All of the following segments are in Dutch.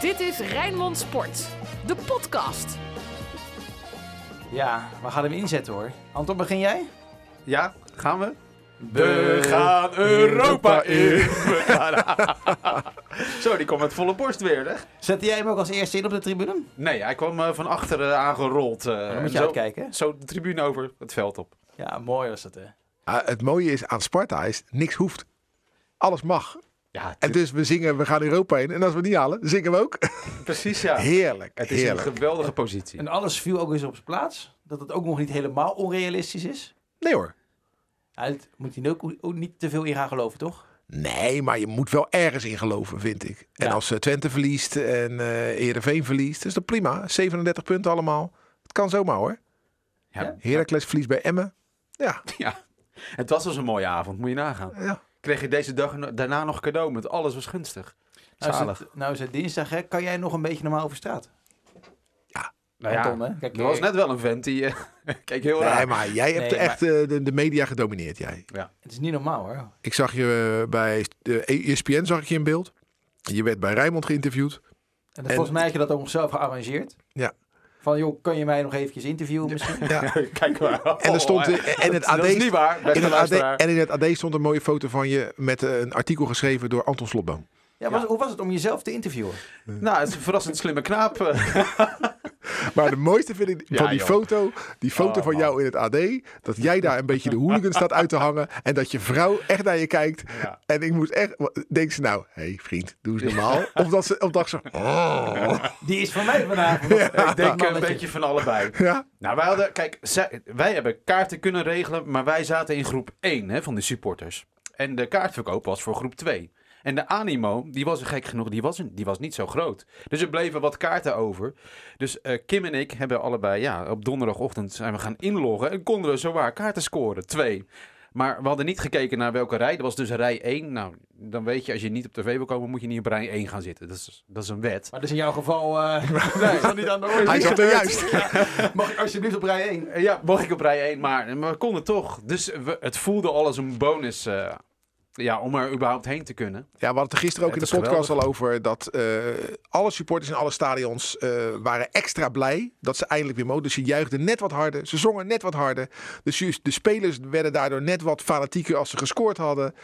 Dit is Rijnmond Sport, de podcast. Ja, we gaan hem inzetten hoor. Anton, begin jij? Ja, gaan we? We gaan Europa in. Zo, die komt met volle borst weer, hè? Zette jij hem ook als eerste in op de tribune? Nee, hij kwam eh, van achteren aangerold. eh, Dan moet je zo, uitkijken. hè? zo de tribune over het veld op. Ja, mooi was het hè. Ah, het mooie is aan Sparta is niks hoeft. Alles mag. Ja, En dus we zingen, we gaan Europa in. En als we het niet halen, zingen we ook. precies, ja. Heerlijk, Het is heerlijk. een geweldige positie. En alles viel ook eens op zijn plaats. Dat het ook nog niet helemaal onrealistisch is. Nee hoor. Ja, het moet je ook, ook niet te veel in gaan geloven, toch? Nee, maar je moet wel ergens in geloven, vind ik. En Ja. als eh, Twente verliest en eh Heerenveen verliest, is dat prima. 37 punten allemaal. Het kan zomaar hoor. Ja. Heracles verliest bij Emmen. Ja, ja. Het was dus een mooie avond, moet je nagaan. ja. Kreeg je deze dag daarna nog cadeau met alles was gunstig. Nou is, Zalig. het, nou is het dinsdag, hè? Kan jij nog een beetje normaal over straat? Nou ja, Anton, hè? Kijk, er was eh, net wel een vent die eh, keek heel Nee, raar. maar jij hebt Nee, echt eh, de, de media gedomineerd, jij. Het is niet normaal hoor. Ik zag je bij de ESPN zag ik je in beeld. Je werd bij Rijnmond geïnterviewd. En volgens mij had je dat ook nog zelf gearrangeerd. Ja. Van, joh, kan je mij nog eventjes interviewen misschien? Ja. Kijk maar. En er stond Oh, eh, en het dat AD is niet waar, in het AD, en in het AD stond een mooie foto van je met eh, een artikel geschreven door Anton Slotboom. Ja, was- hoe was het om jezelf te interviewen? Nou, het is een verrassend slimme knaap. Maar de mooiste vind ik Ja, van die joh. foto, die foto Oh, van jou in het AD, dat jij daar een beetje de hooligan staat uit te hangen en dat je vrouw echt naar je kijkt. Ja. En ik moest echt, denk ze nou, hé hey, vriend, doe eens normaal. Of dat ze, of dat ze, oh. Die is van mij vanavond. Ik denk een beetje van allebei. Ja, Nou, wij hadden, kijk, zij- wij hebben kaarten kunnen regelen, maar wij zaten in groep 1 hè, van de supporters. En de kaartverkoop was voor groep 2. En de animo, die was gek genoeg, die was, die was niet zo groot. Dus er bleven wat kaarten over. Dus eh, Kim en ik hebben allebei, ja, op donderdagochtend zijn we gaan inloggen en konden we zowaar kaarten scoren. Twee. Maar we hadden niet gekeken naar welke rij. Dat was dus rij 1. Nou, dan weet je, als je niet op tv wil komen, moet je niet op rij 1 gaan zitten. Dat is, dat is een wet. Maar dus in jouw geval eh is dat niet aan de orde. hij zat er juist. Mag ik alsjeblieft op rij 1? Eh, Ja, mocht ik op rij 1, maar, maar we konden toch. Dus we, het voelde al als een bonus eh, ja, om er überhaupt heen te kunnen. Ja, we hadden het er gisteren ook Het in de podcast geweldig. al over dat eh, alle supporters in alle stadions eh, waren extra blij dat ze eindelijk weer mogen. Dus ze juichten net wat harder, ze zongen net wat harder. Dus de spelers werden daardoor net wat fanatieker als ze gescoord hadden.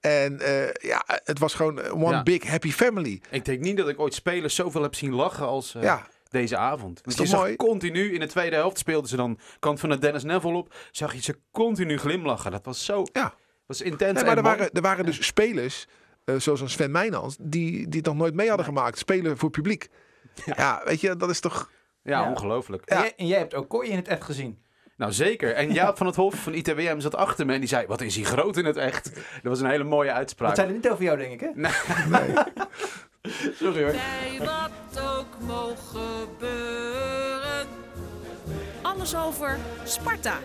En eh, ja, het was gewoon one Ja. big happy family. Ik denk niet dat ik ooit spelers zoveel heb zien lachen als Ja, deze avond. Want je zag mooi? continu in de tweede helft speelden ze dan kant van de Dennis Neville op. Zag je ze continu glimlachen. Dat was zo. Ja. Was intens. nee, maar er waren, er waren dus spelers, eh, zoals een Sven Meijnans, die, die het nog nooit mee hadden gemaakt. Spelen voor publiek. Ja. weet je, dat is toch... Ja, Ja. ongelooflijk. En, jij, en jij hebt ook Kooi in het echt gezien. Nou, zeker. En Jaap van het Hof van ITWM zat achter me en die zei: Wat is hij groot in het echt? Dat was een hele mooie uitspraak. Dat zei niet over jou, denk ik, hè? Nee. Sorry hoor. Bij wat ook mogen gebeuren. Alles over Sparta.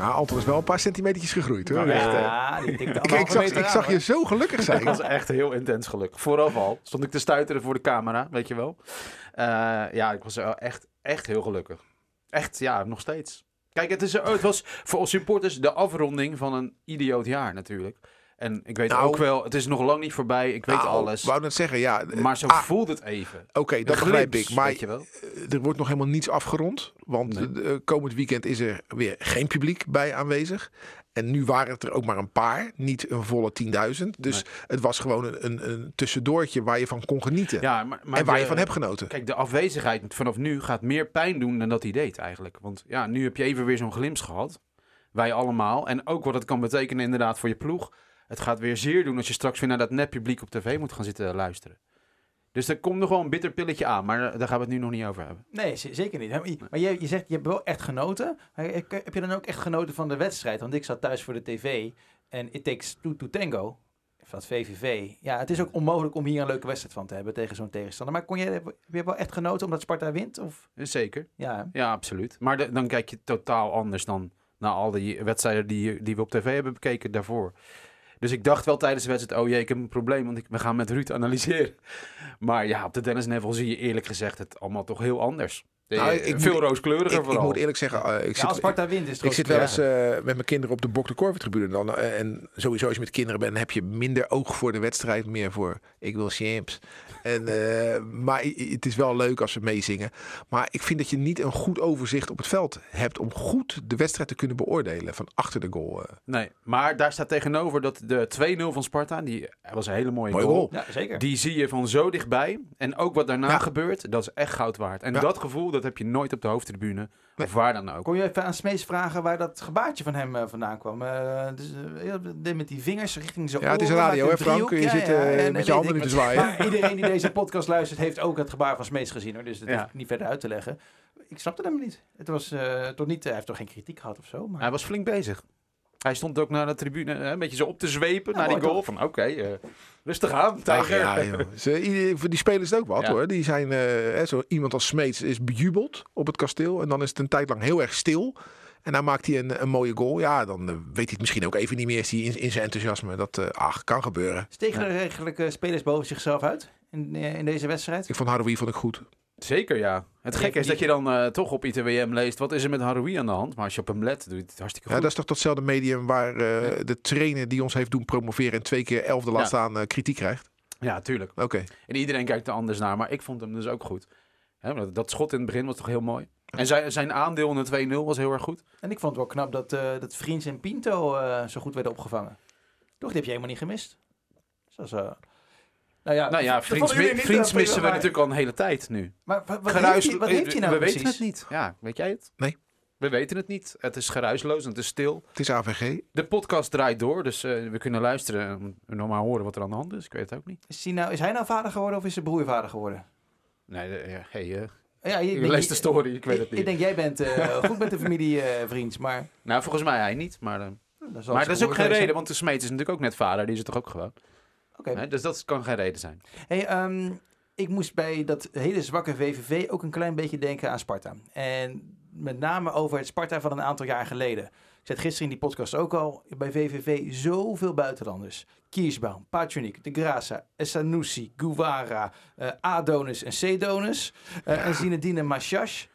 Maar Anton is wel een paar centimetertjes gegroeid hoor. Nou, echt? Ja, Ik, zag, ik aan, zag je zo gelukkig zijn. Ik was echt heel intens gelukkig. Vooraf al stond ik te stuiteren voor de camera, weet je wel. Eh, ja, ik was echt, echt heel gelukkig. Echt, ja, nog steeds. Kijk, het, is, het was voor ons supporters de afronding van een idioot jaar natuurlijk. En ik weet Nou, ook wel, het is nog lang niet voorbij. Ik weet Nou, alles. wou net zeggen, ja. eh, Maar zo ah, voelt het even. Oké, dat begrijp ik. Maar weet je wel. eh, er wordt nog helemaal niets afgerond. Want Nee. eh, komend weekend is er weer geen publiek bij aanwezig. En nu waren het er ook maar een paar. Niet een volle 10.000. Dus het was gewoon een, een, een tussendoortje waar je van kon genieten. Ja, maar, maar en waar de- je van hebt genoten. Kijk, de afwezigheid vanaf nu gaat meer pijn doen dan dat hij deed eigenlijk. Want ja, nu heb je even weer zo'n glimps gehad. Wij allemaal. En ook wat het kan betekenen inderdaad voor je ploeg. Het gaat weer zeer doen als je straks weer naar dat netpubliek op tv moet gaan zitten luisteren. Dus er komt nog wel een bitter pilletje aan, maar daar gaan we het nu nog niet over hebben. Nee, zeker niet. Maar je, je, zegt, je hebt wel echt genoten. Maar heb je dan ook echt genoten van de wedstrijd? Want ik zat thuis voor de tv en It Takes Two to Tango van het VVV. Ja, het is ook onmogelijk om hier een leuke wedstrijd van te hebben tegen zo'n tegenstander. Maar kon je, heb je wel echt genoten omdat Sparta wint? Of? Zeker. Ja? Ja, absoluut. Maar de- dan kijk je totaal anders dan naar al die wedstrijden die, die we op tv hebben bekeken daarvoor. Dus ik dacht wel tijdens de wedstrijd, oh jee, ik heb een probleem, want ik, we gaan met Ruud analyseren. Maar ja, op de Dennis Neville zie je eerlijk gezegd het allemaal toch heel anders. Nou, ik veel rooskleuriger Ik, ik vooral. moet eerlijk zeggen, eh, ik Ja, zit, als Sparta wint is het ik zit wel eens eh, met mijn kinderen op de Bok de Korver-tribune. Dan, eh, en sowieso als je met kinderen bent, dan heb je minder oog voor de wedstrijd. Meer voor, ik wil champs. En, eh, maar het is wel leuk als ze meezingen. Maar ik vind dat je niet een goed overzicht op het veld hebt... om goed de wedstrijd te kunnen beoordelen van achter de goal. eh. Nee, maar daar staat tegenover dat de 2-0 van Sparta, die was een hele mooie goal. goal. Ja, zeker. Die zie je van zo dichtbij. En ook wat daarna Ja. gebeurt, dat is echt goud waard. En Ja. dat gevoel, dat heb je nooit op de hoofdtribune. Nee. Of waar dan ook. Kon je even aan Smees vragen waar dat gebaartje van hem eh, vandaan kwam? Dus, de- met die vingers richting zijn Ja, het is radio, hè Frank? Je Ja, zit ja, met je handen ik. te zwaaien. Maar iedereen die deze podcast luistert, heeft ook het gebaar van Smees gezien. Hoor. Dus dat Ja. ik niet verder uit te leggen. Ik snapte hem niet. Het was toch niet. Hij heeft toch geen kritiek gehad of zo? Maar... Hij was flink bezig. Hij stond ook naar de tribune een beetje zo op te zwepen Ja, naar die goal. Van oké, eh, rustig aan, Ach Tijger. ja, joh. Ze, voor die spelers is het ook wat Ja. hoor. Die zijn, eh, hè, zo iemand als Smeets is bejubeld op het kasteel. En dan is het een tijd lang heel erg stil. En dan maakt hij een, een mooie goal. Ja, dan eh, weet hij het misschien ook even niet meer is hij in, in zijn enthousiasme. Dat uh, ach, kan gebeuren. Stegen er eigenlijk spelers boven zichzelf uit in, in deze wedstrijd? Ik vond Haroui vond ik goed. Zeker, ja. Het gekke is die- dat je dan eh, toch op ITWM leest, wat is er met Haroui aan de hand? Maar als je op hem let, doe je het hartstikke Ja, goed. dat is toch datzelfde medium waar eh, de trainer die ons heeft doen promoveren en twee keer elfde laat Ja. staan eh, kritiek krijgt. Ja, tuurlijk. Oké. En iedereen kijkt er anders naar, maar ik vond hem dus ook goed. Hè, dat, dat schot in het begin was toch heel mooi. En zijn, zijn aandeel in de 2-0 was heel erg goed. En ik vond het wel knap dat, eh dat Vriends en Pinto eh, zo goed werden opgevangen. Toch, die heb je helemaal niet gemist. Zoals, eh, nou ja, Nou ja, Vriends, eh, missen we maar- natuurlijk al een hele tijd nu. Maar wat, wat, Geruis- heeft, hij, wat heeft hij nou we precies? weten het niet. Ja, weet jij het? Nee. We weten het niet. Het is geruisloos en het is stil. Het is AVG. De podcast draait door, dus eh, we kunnen luisteren en nog maar horen wat er aan de hand is. Ik weet het ook niet. Is, hij nou, is hij nou vader geworden of is zijn broer vader geworden? Nee, de- ja, hey, eh, Ja, ik ik denk- lees de story, ik weet het niet. ik denk jij bent eh, goed met de familie Vriends, maar... Nou, volgens mij hij niet, maar... eh, Dat maar dat is ook geen reden, want de Smeet is natuurlijk ook net vader. Die is het toch ook gewoon. Oké. Dus dat kan geen reden zijn. Hey, ehm, ik moest bij dat hele zwakke VVV ook een klein beetje denken aan Sparta. En met name over het Sparta van een aantal jaar geleden. Ik zei gisteren in die podcast ook al. Bij VVV zoveel buitenlanders. Kiesbaum, Patronik, De Grasa, Essanusi, Guevara, eh Adonis en Cedonis. eh en Zinedine Machash.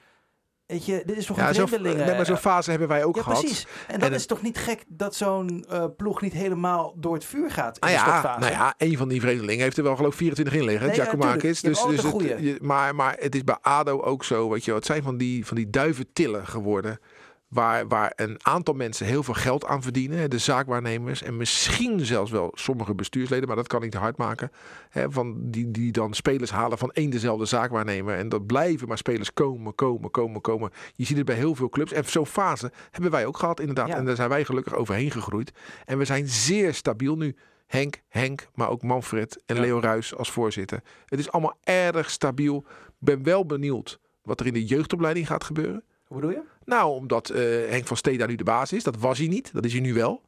Weet je, dit is toch Ja, een zo, nee, maar zo'n fase hebben wij ook ja, gehad. precies. En dan En is toch niet gek dat zo'n eh, ploeg niet helemaal door het vuur gaat in Ah ja, nou ja, een van die vreemdelingen heeft er wel geloof ik 24 in liggen, Nee, ja, Giacomakis. hebt dus, dus het, je- maar, maar het is bij ADO ook zo, weet je wel. Het zijn van die, van die duiventillen geworden. Waar, waar een aantal mensen heel veel geld aan verdienen. De zaakwaarnemers en misschien zelfs wel sommige bestuursleden. Maar dat kan ik te hard maken. Hè, van die, die dan spelers halen van één dezelfde zaakwaarnemer. En dat blijven maar spelers komen, komen, komen, komen. Je ziet het bij heel veel clubs. En zo'n fase hebben wij ook gehad inderdaad. Ja. En daar zijn wij gelukkig overheen gegroeid. En we zijn zeer stabiel nu. Henk, Henk, maar ook Manfred en Ja. Leo Ruis als voorzitter. Het is allemaal erg stabiel. Ik ben wel benieuwd wat er in de jeugdopleiding gaat gebeuren. Hoe bedoel je? Nou, omdat eh, Henk van Stee daar nu de baas is. Dat was hij niet. Dat is hij nu wel.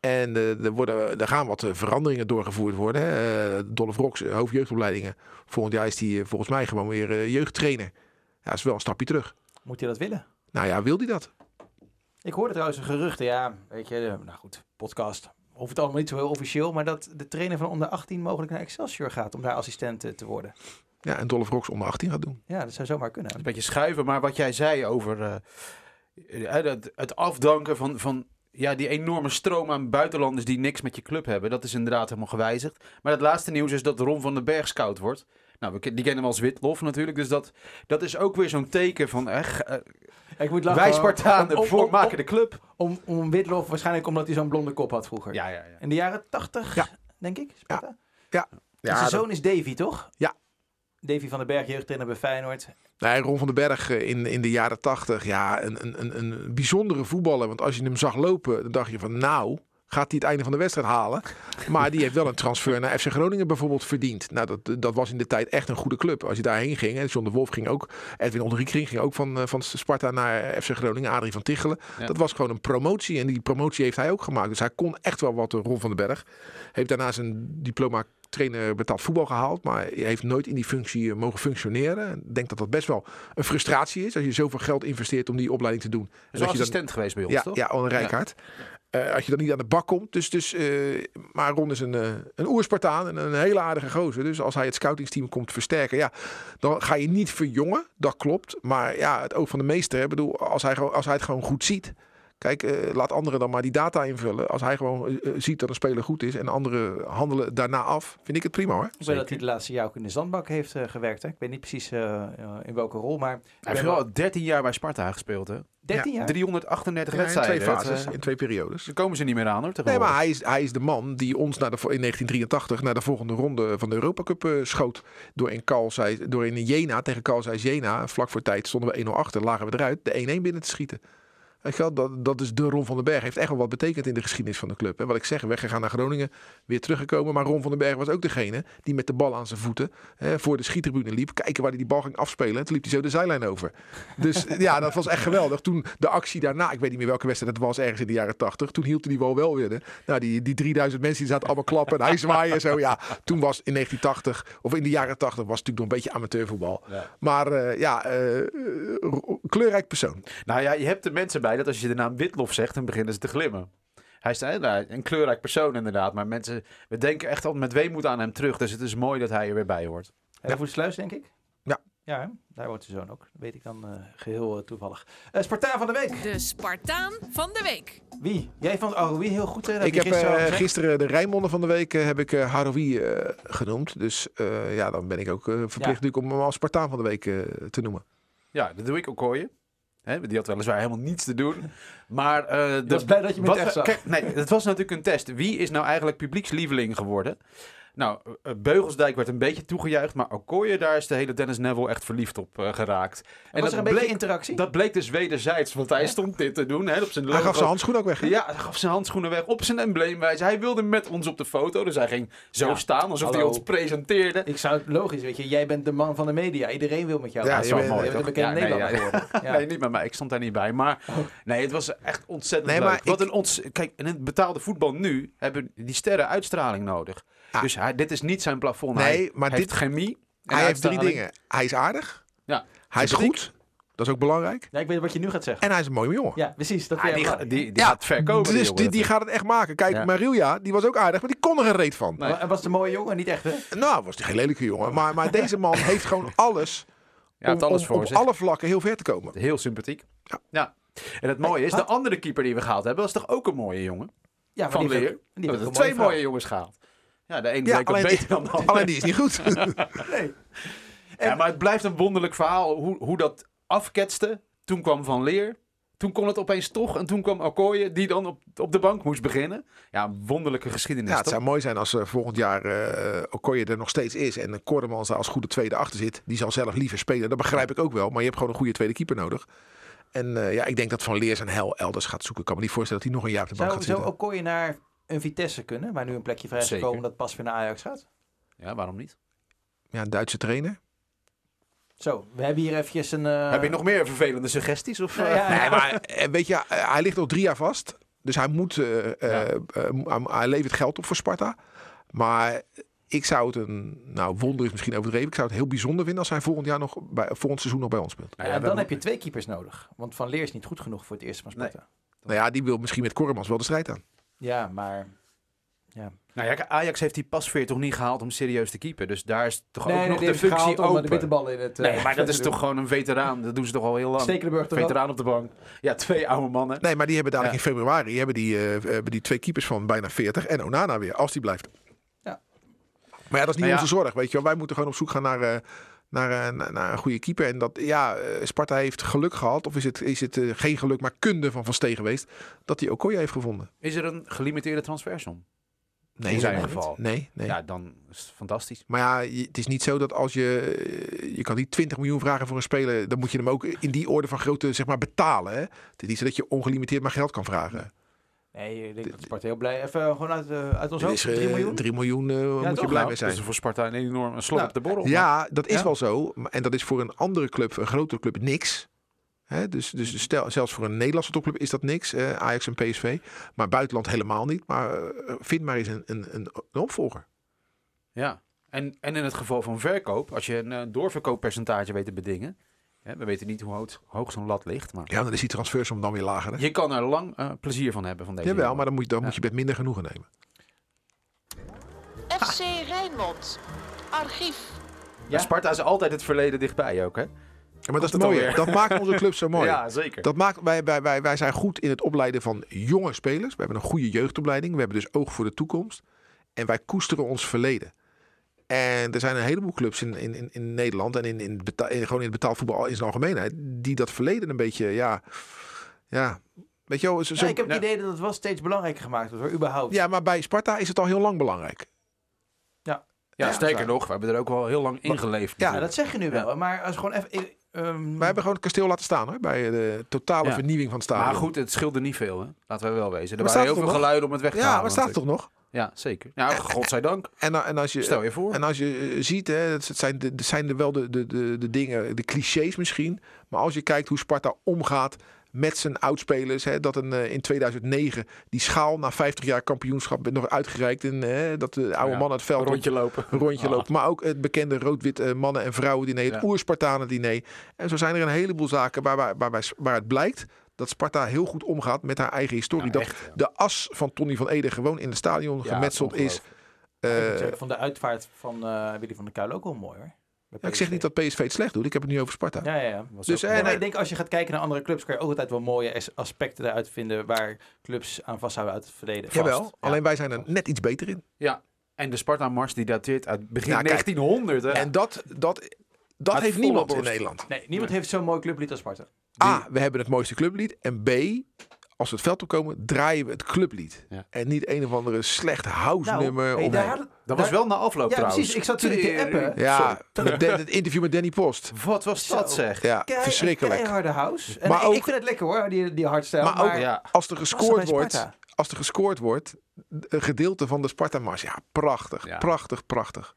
En eh, er, worden, er gaan wat eh, veranderingen doorgevoerd worden. Hè. Dolph Rox, hoofdjeugdopleidingen. Volgend jaar is hij volgens mij gewoon weer jeugdtrainer. Ja, dat is wel een stapje terug. Moet je dat willen? Nou ja, wil hij dat? Ik hoorde trouwens een gerucht, ja, weet je, nou goed, podcast. Hoeft het allemaal niet zo heel officieel, maar dat de trainer van onder 18 mogelijk naar Excelsior gaat om daar assistent te worden. Ja, en Dolph Rox onder 18 gaat doen. Ja, dat zou zomaar kunnen. Een beetje schuiven, maar wat jij zei over eh, eh, het, het afdanken van, van ja, die enorme stroom aan buitenlanders die niks met je club hebben, dat is inderdaad helemaal gewijzigd. Maar het laatste nieuws is dat Ron van den Berg scout wordt. Nou, die kennen we als Witlof natuurlijk, dus dat, dat is ook weer zo'n teken van eh, g- eh, Ik moet lachen. wij Spartanen om, om, voor, om, maken de club. om, om Witlof, waarschijnlijk omdat hij zo'n blonde kop had vroeger. Ja, ja, ja. In de jaren 80, Ja. denk ik. Sparta. En Ja, zijn dat- zoon is Davy, toch? Ja. Davy van den Berg, jeugdtrainer bij Feyenoord. Nee, Ron van den Berg eh, in, in de jaren tachtig, ja, een, een, een, een bijzondere voetballer. Want als je hem zag lopen, dan dacht je van nou, gaat hij het einde van de wedstrijd halen? Maar die heeft wel een transfer naar FC Groningen bijvoorbeeld verdiend. Nou, dat, dat was in de tijd echt een goede club. Als je daarheen ging, en John de Wolf ging ook, Edwin Onderriek ging, ook van, eh, van Sparta naar FC Groningen, Adrie van Tichelen. Ja. Dat was gewoon een promotie en die promotie heeft hij ook gemaakt. Dus hij kon echt wel wat, eh, Ron van den Berg. Heeft daarna zijn diploma trainer betaald voetbal gehaald, maar hij heeft nooit in die functie eh, mogen functioneren. Ik denk dat dat best wel een frustratie is als je zoveel geld investeert om die opleiding te doen. Is dat je dan- assistent geweest bij ons, ja, toch? ja, Anne Rijkaard. Eh, als je dan niet aan de bak komt. Dus, dus, eh, maar Ron is een, een oerspartaan en een hele aardige gozer. Dus als hij het scoutingsteam komt versterken, ja, dan ga je niet verjongen. Dat klopt. Maar ja, het oog van de meester. Hè, bedoel, als hij, als hij het gewoon goed ziet. Kijk, eh, laat anderen dan maar die data invullen. Als hij gewoon eh, eh, ziet dat een speler goed is en anderen handelen daarna af, vind ik het prima hoor. Ik weet dat hij de laatste jaar ook in de zandbak heeft gewerkt. Hè? Ik weet niet precies in welke rol, maar... Hij heeft wel 13 jaar bij Sparta gespeeld, hè? 13 jaar? 338 Ja, in wedstrijden. twee fases, in twee periodes. Daar komen ze niet meer aan, hoor. Nee, maar hij is, hij is de man die ons naar de, in 1983 naar de volgende ronde van de Europa Cup eh, schoot. Door in, Carl door in Jena tegen Carl Zeiss Jena. Vlak voor tijd stonden we 1-0 achter, lagen we eruit. De 1-1 binnen te schieten. Dat, dat is de Ron van den Berg. Heeft echt wel wat betekend in de geschiedenis van de club. En wat ik zeg, weggegaan naar Groningen, weer teruggekomen. Maar Ron van den Berg was ook degene die met de bal aan zijn voeten hè, voor de schietribune liep. Kijken waar hij die bal ging afspelen. En toen liep hij zo de zijlijn over. Dus ja, dat was echt geweldig. Toen de actie daarna, ik weet niet meer welke wedstrijd het was, ergens in de jaren 80. Toen hield hij die bal wel weer. Nou, die, die 3000 mensen die zaten allemaal klappen en hij zwaaien en zo. Ja, toen was in 1980, of in de jaren 80, was het natuurlijk nog een beetje amateurvoetbal. Ja. Maar eh, ja, eh, kleurrijk persoon. Nou ja, je hebt er mensen bij dat als je de naam Witlof zegt, dan beginnen ze te glimmen. Hij is eh, nou, een kleurrijk persoon inderdaad. Maar mensen, we denken echt al met weemoed aan hem terug. Dus het is mooi dat hij er weer bij hoort. Hij voet sluis, denk ik? Ja. Ja, hè? daar wordt zijn zoon ook. Dat weet ik dan eh, geheel eh, toevallig. Eh Spartaan van de week. De Spartaan van de week. Wie? Jij vond Aroui heel goed, hè? Dat Ik heb gisteren de Rijnmonden van de week heb ik Haroui genoemd. Dus eh, ja, dan ben ik ook eh, verplicht Ja. natuurlijk om hem als Spartaan van de week te noemen. Ja, dat doe ik ook. Hè, die had weliswaar helemaal niets te doen. Maar de, was blij dat je me zag. Kijk, nee, het was natuurlijk een test. Wie is nou eigenlijk publiekslieveling geworden? Nou, eh, Beugelsdijk werd een beetje toegejuicht, maar Okoye, daar is de hele Dennis Neville echt verliefd op eh, geraakt. En was er een beetje interactie? dat bleek dus wederzijds, want hij stond dit te doen, hè, op zijn Hij logo. gaf zijn handschoen ook weg. hè? Ja, hij gaf zijn handschoenen weg op zijn embleemwijze. Hij wilde met ons op de foto, dus hij ging zo Ja, staan alsof hij ons presenteerde. Ik zou het logisch, weet je. Jij bent de man van de media. Iedereen wil met jou. Ja, praten. je je bent- bent, mooi, een toch? bekende Ja, nee, Nederlander ja. Nee, niet met mij. Ik stond daar niet bij. Maar nee, het was echt ontzettend Nee, leuk. maar Wat ik- een ons... Kijk, in het betaalde voetbal nu hebben die sterren uitstraling nodig. Ah. Dus hij, dit is niet zijn plafond. Nee, hij maar heeft dit- chemie. Hij heeft drie dingen. Hij is aardig. Ja. Hij is goed. Dat is ook belangrijk. Ja, ik weet wat je nu gaat zeggen. En hij is een mooie jongen. Ja, precies. Dat Ah, die, die, die gaat ver komen. die dus jongen. die, die gaat het echt maken. Kijk, Ja. Marilia, die was ook aardig, maar die kon er een reet van. Nee. En was de mooie jongen niet echt, hè? Nou, was die geen lelijke jongen. Maar, maar deze man heeft gewoon alles Ja, om, alles om voor op zich. alle vlakken heel ver te komen. Heel sympathiek. Ja. Ja. En het mooie is, de andere keeper die we gehaald hebben, was toch ook een mooie jongen? Ja, Van die Leer. heeft- We hebben twee mooie jongens gehaald. Ja, de een alleen, beter dan de die, ander. alleen die is niet goed. Nee. Ja, maar het blijft een wonderlijk verhaal hoe, hoe dat afketste. Toen kwam Van Leer. Toen kon het opeens toch. En toen kwam Okoye, die dan op, op de bank moest beginnen. Ja, wonderlijke geschiedenis. Ja, het toch? zou mooi zijn als eh, volgend jaar eh Okoye er nog steeds is. En Koremans daar als goede tweede achter zit. Die zal zelf liever spelen. Dat begrijp ik ook wel. Maar je hebt gewoon een goede tweede keeper nodig. En eh, ja, ik denk dat Van Leer zijn hel elders gaat zoeken. Ik kan me niet voorstellen dat hij nog een jaar op de bank Zou, gaat zou zitten. Okoye naar een Vitesse kunnen, waar nu een plekje vrij is Zeker. gekomen dat pas weer naar Ajax gaat? Ja, waarom niet? Ja, een Duitse trainer. Zo, we hebben hier eventjes een... eh, Heb je nog meer vervelende suggesties? Of, Nou eh? ja, Nee, maar eh, weet je, hij ligt nog drie jaar vast. Dus hij moet, eh, eh, Ja. eh, hij- hij levert geld op voor Sparta. Maar ik zou het een, nou wonder is misschien overdreven. Ik zou het heel bijzonder vinden als hij volgend jaar nog bij, volgend seizoen nog bij ons speelt. Nou ja, ja, dan heb je twee keepers nodig. Want Van Leer is niet goed genoeg voor het eerste van Sparta. Nou ja, die wil misschien met Koremans wel de strijd aan. Ja, maar... Ja. Nou ja, Ajax heeft die pasveer toch niet gehaald om serieus te keepen. Dus daar is toch Nee, ook nee, nog de functie om eh, open. de in het... eh, nee, maar dat is toch gewoon een veteraan. Dat doen ze toch al heel lang. Stekelenburg? Veteraan op de bank. Ja, twee oude mannen. Nee, maar die hebben dadelijk Ja. in februari hebben die, eh, hebben die twee keepers van bijna 40 en Onana weer, als die blijft. Ja. Maar ja, dat is niet Nou ja. onze zorg, weet je wel. Wij moeten gewoon op zoek gaan naar, eh, naar, eh, naar, naar een goede keeper. En dat, ja, eh, Sparta heeft geluk gehad, of is het, is het eh, geen geluk, maar kunde van Van Steen geweest, dat hij Okoye heeft gevonden. Is er een gelimiteerde transfersom? Nee, In zijn nee, geval. Nee, nee. Ja, dan is het fantastisch. Maar ja, het is niet zo dat als je... Je kan niet 20 miljoen vragen voor een speler. Dan moet je hem ook in die orde van grootte zeg maar, betalen. Hè? Het is niet zo dat je ongelimiteerd maar geld kan vragen. Nee, ik denk dat Sparta heel blij... Even gewoon uit, eh, uit ons hoofd, is, eh, 3 miljoen? 3 miljoen eh, moet je blij Nou, mee zijn. Dat is voor Sparta een enorm een slot Nou, op de borrel. Ja, dat is Ja. wel zo. En dat is voor een andere club, een grotere club, niks. Hè, dus dus stel, zelfs voor een Nederlandse topclub is dat niks. eh, Ajax en PSV. Maar buitenland helemaal niet. Maar vind maar eens een, een, een, een opvolger. Ja. En, en in het geval van verkoop, als je een doorverkooppercentage weet te bedingen, Hè, we weten niet hoe hoog, hoog zo'n lat ligt, maar Ja, dan is die transfersom dan weer lager. Hè? je kan er lang eh, plezier van hebben van deze. Jawel, maar dan moet je, dan Ja. moet je met minder genoegen nemen. FC Rijnmond. Archief. Maar Sparta is altijd het verleden dichtbij ook, hè? Ja, maar dat is het mooie. Dat maakt onze club zo mooi. Ja, zeker. Dat maakt, wij, wij, wij, wij zijn goed in het opleiden van jonge spelers. We hebben een goede jeugdopleiding. We hebben dus oog voor de toekomst. En wij koesteren ons verleden. En er zijn een heleboel clubs in, in, in, in Nederland en in, in, in- gewoon in het betaalvoetbal in zijn algemeenheid. Die dat verleden een beetje, ja, ja, weet je wel. Zo, zo- Ja, ik heb het Ja. idee dat het wel steeds belangrijker gemaakt wordt, hoor, überhaupt. ja, maar bij Sparta is het al heel lang belangrijk. ja, Ja, sterker waar. nog, we hebben er ook wel heel lang in geleefd. Ja, Ja, dat zeg je nu wel. Maar als gewoon even... ehm, Wij hebben gewoon het kasteel laten staan hoor, bij de totale Ja. vernieuwing van het stadion. Maar goed, het scheelde niet veel, hè? Laten we wel wezen. Er Maar waren heel veel nog? geluiden om het weg te Ja, halen. maar staat het toch nog? Ja, zeker. Ja, godzijdank. En, en als je, Stel je voor. En als je eh, ziet, hè, het zijn, de, het zijn er wel de, de, de, de dingen, de clichés misschien. Maar als je kijkt hoe Sparta omgaat met zijn oudspelers. Hè, dat een, eh, in 2009 die schaal na 50 jaar kampioenschap werd nog uitgereikt. En hè, dat de oude Ja, man het veld Een op- rondje lopen. een rondje Ah. loopt. Maar ook het bekende rood-wit eh, mannen- en vrouwen diner. Het Ja. oer-Spartanen diner. En zo zijn er een heleboel zaken waar, waar, waar, waar het blijkt dat Sparta heel goed omgaat met haar eigen historie. Ja, dat echt, ja. de as van Tony van Ede gewoon in het stadion Ja, gemetseld is. Eh, van de uitvaart van eh Willy van der Kuil ook wel mooi, hoor. Ja, ik zeg niet dat PSV het slecht doet. Ik heb het nu over Sparta. Ja, ja, ja. Dus, ook eh, ik denk als je gaat kijken naar andere clubs, kan je ook altijd wel mooie as- aspecten eruit vinden waar clubs aan vasthouden uit het verleden. Vast. Jawel, Ja. alleen wij zijn er net iets beter in. Ja, en de Sparta-mars die dateert uit begin Ja, kijk. 1900. Hè? En dat, dat, dat Uit heeft niemand in. Nederland. Nee, niemand heeft zo'n mooi clublied als Sparta. A, we hebben het mooiste clublied. En B, als we het veld opkomen, draaien we het clublied. Ja. En niet een of andere slecht house nummer. Nou, hey, of- daar hadden- dat was wel na afloop Ja, trouwens. precies. Ik zat toen te appen. ja, met het interview met Danny Post. Wat was dat Zo. zeg? Ja, Kei- verschrikkelijk. Keiharde house. En Maar ik, ook- ik vind het lekker hoor, die, die hardstyle. Maar ook Ja. als er gescoord wordt, als er gescoord wordt, een gedeelte van de Sparta-mars. Ja, prachtig, Ja. prachtig, prachtig.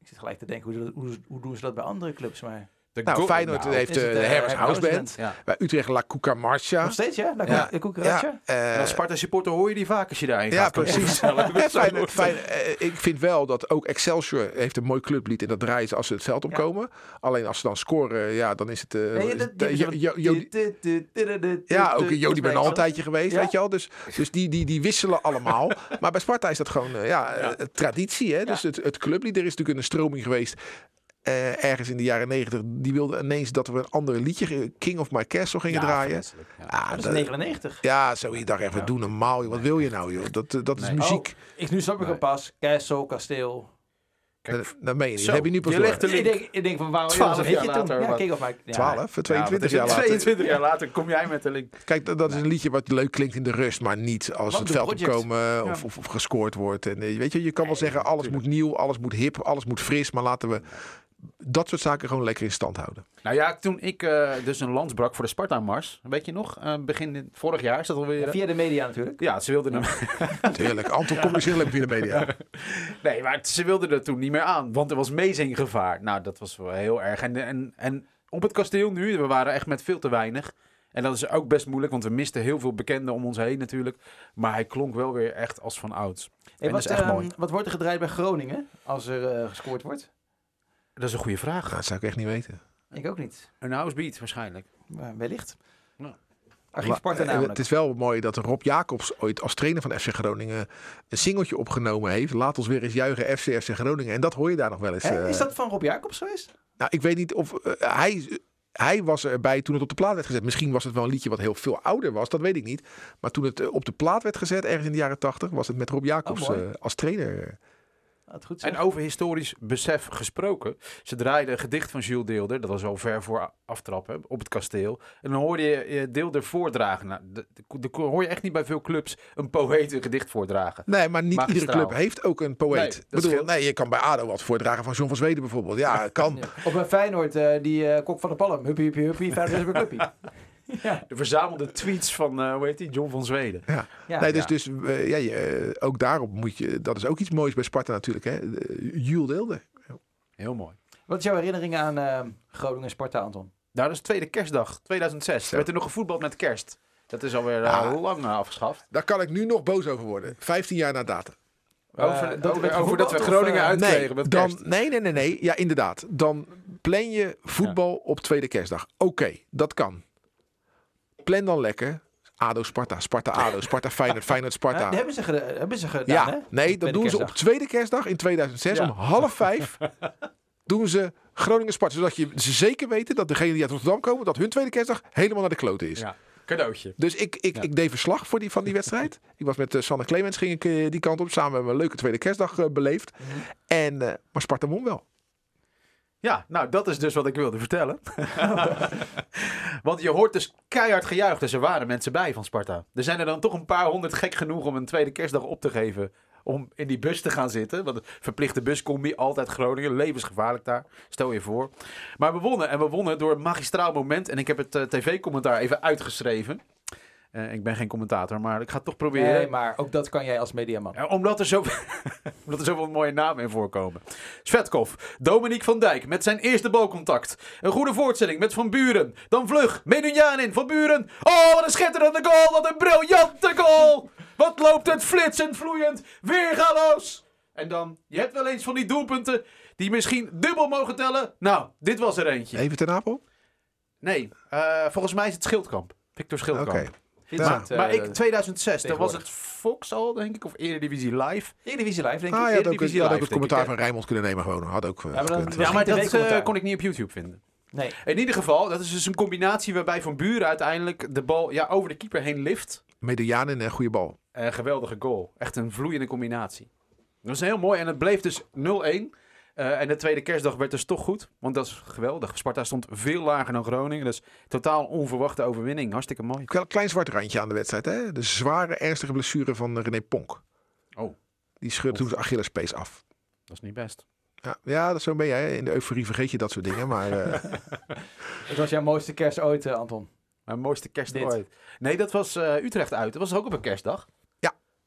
Ik zit gelijk te denken, hoe, hoe, hoe doen ze dat bij andere clubs? Maar De Nou, Feyenoord nou, heeft eh, de eh, Band. Ja. Bij Utrecht La Cucaramarcha. nog steeds, ja? Ja. De Cucaracha? Ja, eh, Als Sparta-supporter hoor je die vaak als je daarheen Ja, gaat. precies. eh, ik vind wel dat ook Excelsior heeft een mooi clublied en dat draaien ze als ze het veld opkomen. Alleen als ze dan scoren, ja, dan is het... eh, eh, ja, ook Jody ben al een tijdje geweest, weet je al. Dus, dus die, die, die wisselen allemaal. maar bij Sparta is dat gewoon eh, ja, eh, traditie. Hè? Dus het, het clublied, er is natuurlijk een stroming geweest... eh, ergens in de jaren negentig, die wilde ineens dat we een ander liedje, eh, King of My Castle, gingen Ja, draaien. ja. Ah, Dat is dat- 99. ja, zo je dacht even, doe normaal. joh. Wat wil je nou, joh? Dat, eh, dat is muziek. Oh, ik, nu snap ik Nee. hem pas. Castle, kasteel. Dat, dat meen je niet. Zo, heb je nu pas je door. legt de Ik denk, ik denk van waarom 12 ja, jaar later, Ja, wat? King of My... Ja, 12, Ja, 22 wat jaar later. het? 22 jaar later kom jij met de link. Kijk, dat, dat is een liedje wat leuk klinkt in de rust, maar niet als het een veld project. opkomen of, Ja. of, of gescoord wordt. En, weet je, je kan wel zeggen, alles moet nieuw, alles moet hip, alles moet fris, maar laten we dat soort zaken gewoon lekker in stand houden. Nou ja, toen ik eh, dus een lans brak voor de Sparta-mars, weet je nog? Eh, begin vorig jaar is dat alweer. Via de media natuurlijk. Ja, ze wilden hem. Heerlijk. Anton communiceert alleen via de media. Nee, maar ze wilden er toen niet meer aan, want er was meezinggevaar. Nou, dat was wel heel erg. En, en, en op het kasteel nu, we waren echt met veel te weinig. En dat is ook best moeilijk, want we misten heel veel bekenden om ons heen natuurlijk. Maar hij klonk wel weer echt als van ouds. Hey, En dat wat, is echt ehm, mooi. wat wordt er gedraaid bij Groningen als er eh, gescoord wordt? Dat is een goede vraag. Nou, dat zou ik echt niet weten. Ik ook niet. Een housebeat waarschijnlijk. Maar wellicht. Ja. Archief Sparta Eh, namelijk. Het is wel mooi dat Rob Jacobs ooit als trainer van FC Groningen een singeltje opgenomen heeft. Laat ons weer eens juichen FC FC Groningen. En dat hoor je daar nog wel eens. Hè, eh. is dat van Rob Jacobs geweest? Nou, ik weet niet of eh, hij. Hij was erbij toen het op de plaat werd gezet. Misschien was het wel een liedje wat heel veel ouder was, dat weet ik niet. Maar toen het op de plaat werd gezet, ergens in de jaren tachtig, was het met Rob Jacobs Oh, eh, als trainer. Dat goed En over historisch besef gesproken. Ze draaiden een gedicht van Jules Deelder. Dat was al ver voor aftrappen op het kasteel. En dan hoorde je eh, Deelder voordragen. Nou, de- de- de- hoor je echt niet bij veel clubs een poëet een gedicht voordragen. Nee, maar niet iedere club heeft ook een poëet. Nee, bedoel, scheelt. nee, je kan bij ADO wat voordragen van John van Zweden bijvoorbeeld. Ja, kan. Ja. Op een Feyenoord, eh, die eh, kok van de Palm. Huppie, huppie, huppie, Feyenoord is een clubpie. ja. De verzamelde tweets van, eh hoe heet die, John van Zweden. Ja. Ja. nee, dus, ja. dus eh, ja, je, eh, ook daarop moet je. Dat is ook iets moois bij Sparta natuurlijk. Hè? Jules Deelde. Heel mooi. Wat is jouw herinnering aan eh, Groningen en Sparta, Anton? Nou, dat is tweede kerstdag, 2006. Zo. Er werd er nog gevoetbald met kerst. Dat is alweer Ja. lang afgeschaft. Daar kan ik nu nog boos over worden. 15 jaar na datum. Over, dat er over, over dat we Groningen uitkregen Nee, met dan, kerst. nee, nee, nee, nee. Ja, inderdaad. Dan Plan je voetbal op tweede kerstdag. Oké, dat kan. Plan dan lekker. ADO Sparta, Sparta ADO, Sparta Feyenoord, Feyenoord Ja, Sparta. hebben ze, geda- hebben ze gedaan, hè? Ja, nee, dat doen ze op tweede kerstdag in 2006 Ja. om half vijf. doen ze Groningen Sparta. Zodat je ze zeker weten dat degenen die uit Rotterdam komen, dat hun tweede kerstdag helemaal naar de kloten is. Ja, cadeautje. Dus ik, ik, Ja. ik deed verslag voor die, van die wedstrijd. ik was met uh, Sanne Clemens, ging ik eh, die kant op. Samen met mijn leuke tweede kerstdag eh, beleefd. Mhm. En, eh, maar Sparta won wel. Ja, nou dat is dus wat ik wilde vertellen. Want je hoort dus keihard gejuicht. Dus er waren mensen bij van Sparta. Er zijn er dan toch een paar honderd gek genoeg om een tweede kerstdag op te geven. Om in die bus te gaan zitten. Want verplichte buscombi, altijd Groningen. Levensgevaarlijk daar. Stel je voor. Maar we wonnen. En we wonnen door een magistraal moment. En ik heb het eh, tv-commentaar even uitgeschreven. Eh, ik ben geen commentator, maar ik ga het toch proberen. Nee, maar ook dat kan jij als mediaman. Omdat, er zo, omdat er zoveel mooie namen in voorkomen. Svetkov, Dominique van Dijk met zijn eerste balcontact. Een goede voortzetting met Van Buren. Dan vlug, Menunjanin, Van Buren. Oh, wat een schitterende goal, wat een briljante goal. Wat loopt het flitsend, vloeiend, weergaloos. En dan, je hebt wel eens van die doelpunten die misschien dubbel mogen tellen. Nou, dit was er eentje. Even ten Apel? Nee, eh, volgens mij is het Schildkamp. Victor Oké. Schildkamp. Ja. het, eh, Maar ik, 2006, dat was tegenwoordig. het Fox al, denk ik, of Eredivisie Live. Eredivisie Live, denk ik. Ah, je had ook, Eredivisie je had ook Live, het commentaar ik, van Rijmond kunnen nemen gewoon. Had ook eh, maar dan- gekund. was Ja, maar dat eh, kon ik niet op YouTube vinden. Nee. In ieder geval, dat is dus een combinatie waarbij Van Buren uiteindelijk de bal ja, over de keeper heen lift. Medianen en goede bal. Een geweldige goal. Echt een vloeiende combinatie. Dat was heel mooi en het bleef dus 0-1. Eh, en de tweede kerstdag werd dus toch goed. Want dat is geweldig. Sparta stond veel lager dan Groningen. Dus totaal onverwachte overwinning. Hartstikke mooi. Een klein zwart randje aan de wedstrijd. Hè? De zware, ernstige blessure van René Ponk. Oh. Die scheurde toen zijn Achillespees af. Dat is niet best. Ja, ja dat zo ben jij. In de euforie vergeet je dat soort dingen. Maar eh, Het was jouw mooiste kerst ooit, eh, Anton. Mijn mooiste kerst Dit. ooit. Nee, dat was eh, Utrecht uit. Dat was ook op een kerstdag.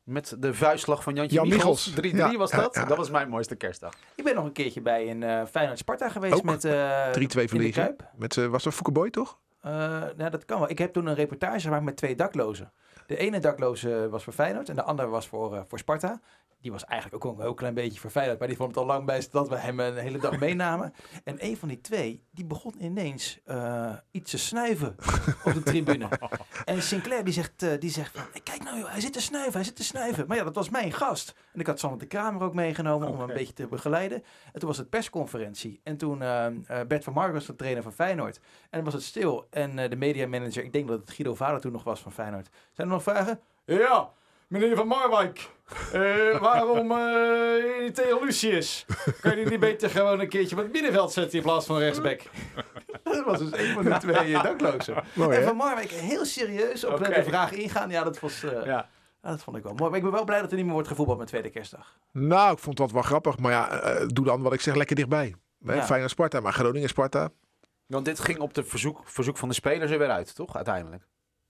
Met de vuistslag van Jantje Jan Michels. 3-3 Michels. Ja, was dat. ja. Dat was mijn mooiste kerstdag. Ik ben nog een keertje bij een eh Feyenoord Sparta geweest Ook. met... eh 3-2 in de verliezen. Met, eh, was dat Foukeboy toch? Eh, nou, dat kan wel. Ik heb toen een reportage gemaakt met twee daklozen. De ene dakloze was voor Feyenoord en de andere was voor, eh, voor Sparta. Die was eigenlijk ook een heel klein beetje voor Feyenoord, maar die vond het al lang best dat we hem een hele dag meenamen. En een van die twee, die begon ineens eh, iets te snuiven op de tribune. En Sinclair die zegt, eh, die zegt van, kijk nou joh, hij zit te snuiven, hij zit te snuiven. Maar ja, dat was mijn gast. En ik had Sander de Kramer ook meegenomen om hem een beetje te begeleiden. En toen was het persconferentie. En toen eh, Bert van Mark was de trainer van Feyenoord. En dan was het stil. En eh, de mediamanager, ik denk dat het Guido Vader toen nog was van Feyenoord. Zijn er nog vragen? Ja, meneer Van Marwijk. eh, waarom uh, Theo Lucius? Kan je niet beter gewoon een keertje op het middenveld zetten in plaats van rechtsback? dat was dus een van de twee uh, daklozen. Mooi en? Van Marwijk heel serieus op de vraag ingaan. Ja, dat was... eh, Ja. ja, dat vond ik wel mooi. Maar ik ben wel blij dat er niet meer wordt gevoetbald met tweede kerstdag. Nou, ik vond dat wel grappig. Maar ja, eh, doe dan wat ik zeg lekker dichtbij. Hè? Ja. Feyenoord Sparta, maar Groningen Sparta. Want dit ging op de verzoek, verzoek van de spelers er weer uit, toch? Uiteindelijk.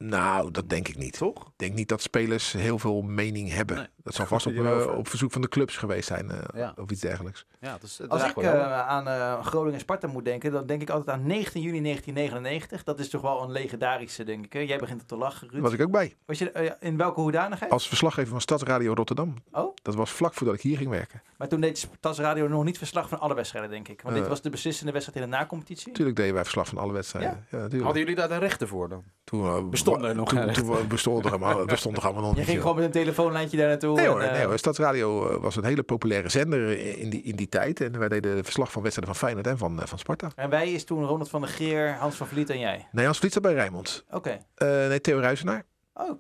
Nou, dat denk ik niet. Toch? Ik denk niet dat spelers heel veel mening hebben. Nee. Dat zal vast op, eh, op verzoek van de clubs geweest zijn. eh, Ja. Of iets dergelijks. Ja, dat is, dat Als ik eh, aan eh, Groningen Sparta moet denken, dan denk ik altijd aan 19 juni 1999. Dat is toch wel een legendarische, denk ik. Hè? Jij begint te lachen, Ruud. was ik ook bij. Was je, eh, in welke hoedanigheid? Als verslaggever van Stadsradio Rotterdam. Oh, Dat was vlak voordat ik hier ging werken. maar toen deed Stas Radio nog niet verslag van alle wedstrijden, denk ik. Want dit Eh. was de beslissende wedstrijd in de nacompetitie. Natuurlijk deden wij verslag van alle wedstrijden. Ja. Hadden jullie daar de rechten voor dan? Toen, eh, Bestonden er nog toen, toen, bestond er allemaal, bestond er allemaal nog Je niet ging veel. gewoon met een telefoonlijntje daar naartoe. Nee en, hoor, eh, nee hoor. Stadsradio eh, was een hele populaire zender in die, in die tijd. En wij deden verslag van wedstrijden van Feyenoord en van, eh, van Sparta. En wij is toen Ronald van der Geer, Hans van Vliet en jij. Nee, Hans Vliet zat bij Rijnmond. Oké. Eh, nee, Theo Ruizenaar. Oh,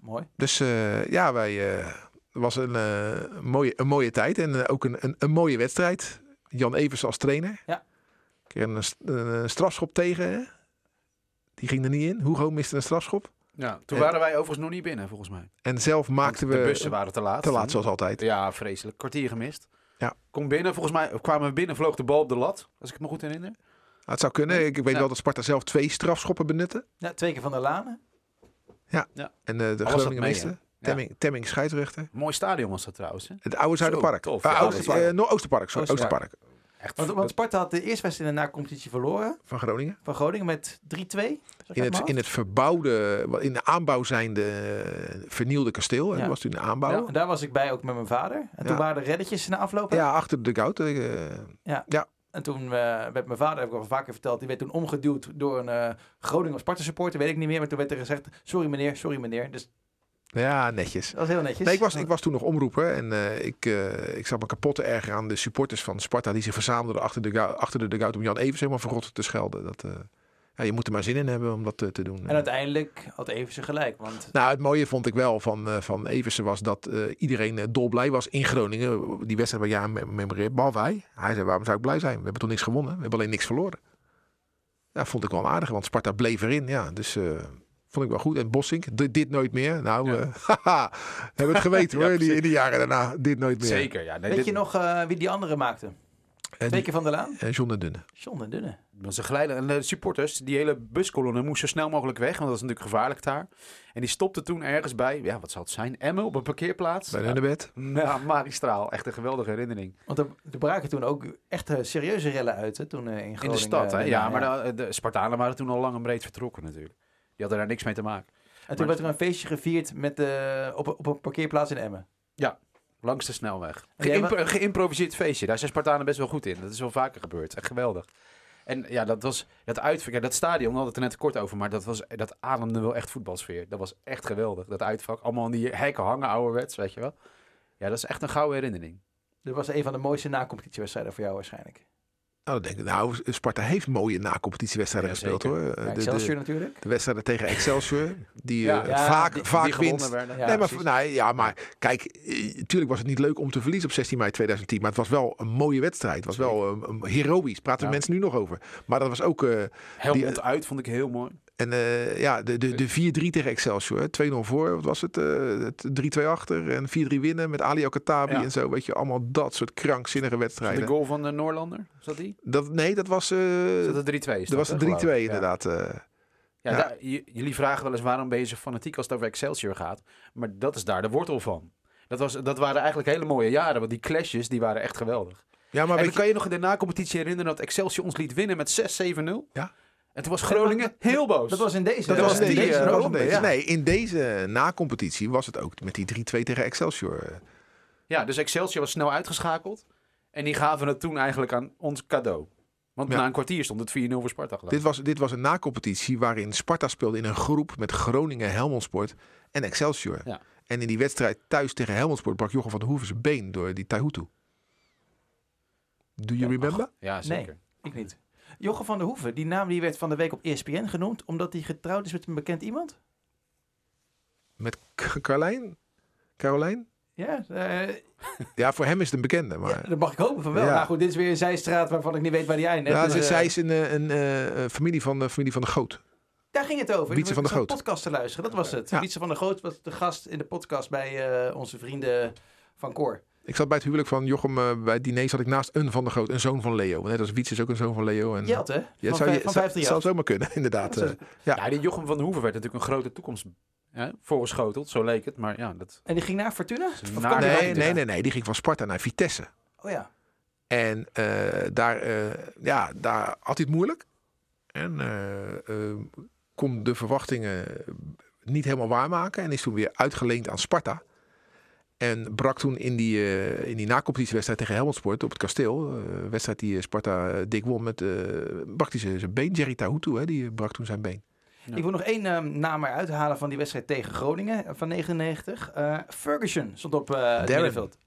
mooi. Dus eh, ja, wij... eh, het was een, eh, mooie, een mooie tijd en eh, ook een, een, een mooie wedstrijd. Jan Evers als trainer. Ja. Ik kreeg een, een strafschop tegen. hè. Die ging er niet in. Hugo miste een strafschop. Ja, toen En- waren wij overigens nog niet binnen, volgens mij. En zelf maakten Want we... De bussen waren te laat. te laat, zoals altijd. Ja, vreselijk. Kwartier gemist. Ja. Kom binnen, volgens mij kwamen we binnen, vloog de bal op de lat. Als ik het me goed herinner. Ah, Het zou kunnen. Ik, weet Ja. wel dat Sparta zelf twee strafschoppen benutte. Ja, twee keer van der Lanen. En eh, de Groningen mee, miste. hè? Ja. Temming, Temming scheidsrechter. Mooi stadion was dat trouwens. Hè? Het oude Zuiderpark. tof. Ah, Ja, Oosterpark. eh, no, Oosterpark. Sorry, Oosterpark. Oosterpark. Echt. Want, want Sparta had de eerste wedstrijd in de na-competitie verloren Van Groningen. van Groningen met 3-2. In het, in het verbouwde, in de aanbouw zijnde eh, vernielde kasteel. hè. Ja. Dat was toen de aanbouw. Ja, en daar was ik bij ook met mijn vader. En toen waren er reddetjes na afloop. Ja, achter de dugout. eh, Ja. ja. En toen eh, werd mijn vader, heb ik al vaker verteld, die werd toen omgeduwd door een eh Groningen of Sparta supporter, weet ik niet meer. Maar toen werd er gezegd, sorry meneer, sorry meneer. Dus Ja, netjes. dat was heel netjes. Nee, ik, was, ik was toen nog omroeper en eh, ik, eh, ik zat me kapot te ergeren aan de supporters van Sparta die zich verzamelden achter de, achter de dugout om Jan Evers helemaal verrot te schelden. Dat, eh, ja, je moet er maar zin in hebben om dat eh, te doen. En uiteindelijk had Eversen gelijk, want Nou, het mooie vond ik wel van, eh, van Eversen was dat eh, iedereen eh, dolblij was in Groningen. Die wedstrijd waar jij me- memoreert, behalve hij. Hij zei, waarom zou ik blij zijn? We hebben toch niks gewonnen? We hebben alleen niks verloren. Ja, vond ik wel aardig, want Sparta bleef erin. Ja, dus eh, vond ik wel goed. En Bossink, dit, dit nooit meer. Nou, Ja. eh, haha, hebben we het geweten Ja, hoor, die, precies. in de jaren daarna. Dit nooit meer. Zeker, ja. Nee, weet dit- je nog eh, wie die andere maakte? Keer van der Laan? En John de Dunne. John en Dunne. Want ze glijden. En de supporters, die hele buskolonne moest zo snel mogelijk weg. Want dat is natuurlijk gevaarlijk daar. En die stopte toen ergens bij, ja, wat zal het zijn? Emmen op een parkeerplaats. Bij ja, Hunnebed. ja, magistraal. Echt een geweldige herinnering. Want er, er braken toen ook echt eh, serieuze rellen uit, hè, toen eh, in Groningen. In de stad, hè? eh, Ja, maar De, de Spartanen waren toen al lang en breed vertrokken natuurlijk. Die hadden daar niks mee te maken. En toen maar- werd er een feestje gevierd met, eh, op, op een parkeerplaats in Emmen. Langs de snelweg. Geïmpro- geïmproviseerd feestje. Daar zijn Spartanen best wel goed in. Dat is wel vaker gebeurd. Echt geweldig. En ja, dat was dat uitvak. Ja, dat stadion, we hadden het er net kort over, maar dat, was, dat ademde wel echt voetbalsfeer. Dat was echt geweldig. Dat uitvak. Allemaal in die hekken hangen, ouderwets, weet je wel. Ja, dat is echt een gouden herinnering. Dat was een van de mooiste na-competitiewedstrijden voor jou waarschijnlijk. Nou, denk ik, nou, Sparta heeft mooie na-competitiewedstrijden Ja, gespeeld hoor. Eh, de, Excelsior de, natuurlijk. de wedstrijden tegen Excelsior, die Ja, eh, ja, vaak, Die- vaak die winst. werden. Nee, maar, nou, ja, maar kijk, natuurlijk was het niet leuk om te verliezen op 16 mei 2010. Maar het was wel een mooie wedstrijd. Het was wel um, heroïs. Praten mensen nu nog over. Maar dat was ook... eh, Helmond Die- uit vond ik heel mooi. En eh, ja, de, de, de 4-3 tegen Excelsior. hè. 2-0 voor, wat was het? eh, het 3-2 achter en 4-3 winnen met Ali Al-Khattabi Ja. en zo. Weet je, allemaal dat soort krankzinnige De wedstrijden. goal van de Noorlander, dat die? Dat, nee, dat was... eh Is dat de 3-2? is dat was de 3-2 geloof ik? Ja. inderdaad. eh. Ja, Ja. daar- jullie vragen wel eens waarom ben je zo fanatiek als het over Excelsior gaat. Maar dat is daar de wortel van. Dat, was, dat waren eigenlijk hele mooie jaren, want die clashes die waren echt geweldig. Ja, maar en weet je, kan je nog in de na-competitie herinneren dat Excelsior ons liet winnen met 6-7-0? Ja. En toen was Groningen heel boos. Dat was in deze. dat dat was in die, deze, eh, ronde, ja. Nee, in deze na-competitie was het ook met die 3-2 tegen Excelsior. eh. Ja, dus Excelsior was snel uitgeschakeld. En die gaven het toen eigenlijk aan ons cadeau. Want Ja. na een kwartier stond het 4-0 voor Sparta. Dit was, dit was een na-competitie waarin Sparta speelde in een groep met Groningen, Helmond Sport en Excelsior. Ja. En in die wedstrijd thuis tegen Helmond Sport brak Jochem van der Hoeven zijn been door die Taihutu. Do you Ja, remember? Ja, zeker. Ik niet. Jochem van der Hoeven, die naam die werd van de week op ESPN genoemd, omdat hij getrouwd is met een bekend iemand. Met Carlijn? Carolijn? Ja, eh, Ja, voor hem is het een bekende. Maar... ja, dat mag ik hopen van wel. Ja. Nou goed, dit is weer een zijstraat waarvan ik niet weet waar die eindigt. Ja, Dus, zij- eh, zij is een, eh, een, een familie, van, eh, familie van de Goot. Daar ging het over. Wietse van zat Goot. podcast te luisteren, dat was het. Ja. Wietse van der Goot was de gast in de podcast bij onze vrienden van Cor. Ik zat bij het huwelijk van Jochem, eh, bij het diner zat ik naast een van de Goot, een zoon van Leo. Net als Wiets is ook een zoon van Leo. En, Jelt, hè? Ja, van, het zou, je, van zou, 538. zou zomaar kunnen, inderdaad. Ja, eh. Ja, die Jochem van der Hoeven werd natuurlijk een grote toekomst hè, voorgeschoteld. Zo leek het. Maar ja, dat En die ging naar Fortuna? naar- nee, nee, nee, nee, die ging van Sparta naar Vitesse. Oh ja. En eh, daar, eh, ja, daar had hij het moeilijk. En kon de verwachtingen niet helemaal waarmaken. En is toen weer uitgeleend aan Sparta. En brak toen in die, eh in die nacompetitiewedstrijd tegen Helmond Sport op het kasteel. eh, Een wedstrijd die eh, Sparta dik won met... eh brak hij zijn- been. Jerry Tahutu, hè, die brak toen zijn been. Ja. Ik wil nog één ehm, naam eruit halen van die wedstrijd tegen Groningen van 99. Eh, Ferguson stond op eh het middenveld.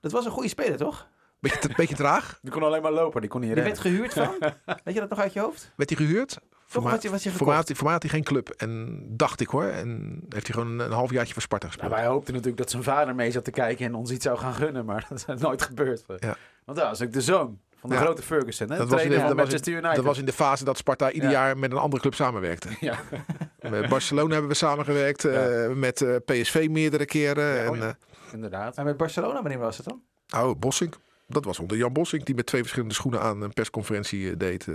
Dat was een goede speler, toch? Beetje, beetje traag. Die kon alleen maar lopen, die kon niet Die rennen. werd gehuurd van. Weet je dat nog uit je hoofd? Werd hij gehuurd? Mij, was je, geen club. En dacht ik hoor. En heeft hij gewoon een, een halfjaartje voor Sparta gespeeld. Nou, wij hoopten natuurlijk dat zijn vader mee zat te kijken en ons iets zou gaan gunnen, maar dat is nooit gebeurd. Ja. Want dat was ook de zoon van de Ja. grote Ferguson, hè? Dat was in de- van dat was in- Manchester United. Dat was in de fase dat Sparta ieder Ja. jaar met een andere club samenwerkte. Ja. Met Barcelona hebben we samengewerkt. eh, met eh, PSV meerdere keren. Ja, en, oh eh, Inderdaad. En met Barcelona, wanneer was het dan? oh, Bossink. Dat was onder Jan Bossink die met twee verschillende schoenen aan een persconferentie eh, deed.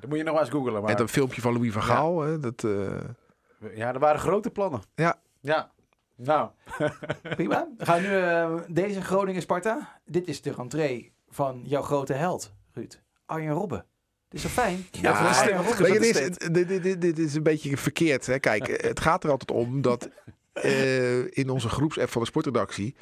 Dat moet je nog eens googlen. Maar... En een filmpje van Louis van Ja. Gaal. hè, dat, eh, Ja, er waren grote plannen. Ja. Ja. Nou, Prima. We gaan nu eh, deze Groningen-Sparta. Dit is de rentree van jouw grote held, Ruud. Arjen Robben. Het is zo fijn. Ja, Robben Weet je, dit, is, dit, dit, dit- dit is een beetje verkeerd. Hè? Kijk, het gaat er altijd om dat eh, in onze groepsapp van de sportredactie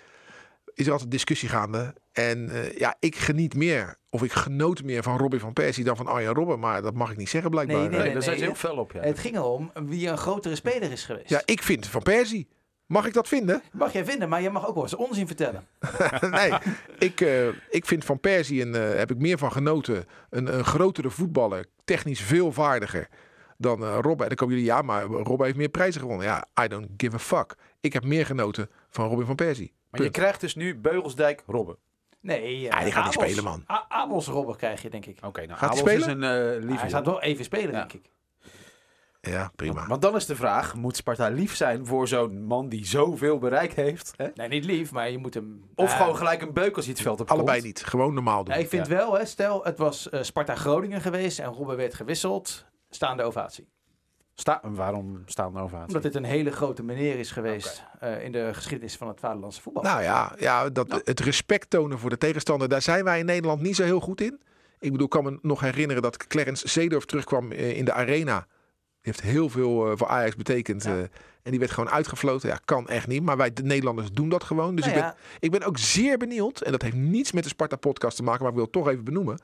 is er altijd discussie gaande. En eh, ja, ik geniet meer, of ik genoot meer van Robin van Persie dan van Arjen Robben. Maar dat mag ik niet zeggen blijkbaar. Nee, nee, Nee, nee, daar zijn ze heel fel op. Ja. Het ging erom wie een grotere speler is geweest. Ja, ik vind Van Persie. Mag ik dat vinden? Mag jij vinden, maar je mag ook wel eens onzin vertellen. nee, ik, eh, ik vind Van Persie, en eh, heb ik meer van genoten, een, een grotere voetballer. Technisch veel vaardiger dan eh Robben. En dan komen jullie, ja, maar Robben heeft meer prijzen gewonnen. Ja, I don't give a fuck. Ik heb meer genoten van Robin van Persie. Maar je krijgt dus nu Beugelsdijk Robben. Nee, die gaat niet spelen, man. A- Abels Robber krijg je, denk ik. Oké, nou, Gaat hij Abels is spelen? een eh hij gaat wel even spelen, Ja. denk ik. Ja, prima. Want, dan is de vraag, moet Sparta lief zijn voor zo'n man die zoveel bereik heeft? Hè? Nee, niet lief, maar je moet hem... Of Ja. gewoon gelijk een beuk als hij het veld op Allebei komt? niet. Gewoon normaal doen. Ja, ik vind wel, hè, stel het was eh, Sparta Groningen geweest en Robben werd gewisseld. Staande ovatie. Sta waarom staan er ovatie? Omdat dit een hele grote meneer is geweest eh, in de geschiedenis van het vaderlandse voetbal. Nou ja, ja dat, het respect tonen voor de tegenstander, daar zijn wij in Nederland niet zo heel goed in. Ik bedoel, ik kan me nog herinneren dat Clarence Seedorf terugkwam eh, in de arena. Die heeft heel veel eh, voor Ajax betekend. Ja. eh, en die werd gewoon uitgefloten. Ja, kan echt niet. Maar wij, de Nederlanders, doen dat gewoon. Dus Nou ik, ben, ja, ik ben ook zeer benieuwd. En dat heeft niets met de Sparta-podcast te maken. Maar ik wil het toch even benoemen.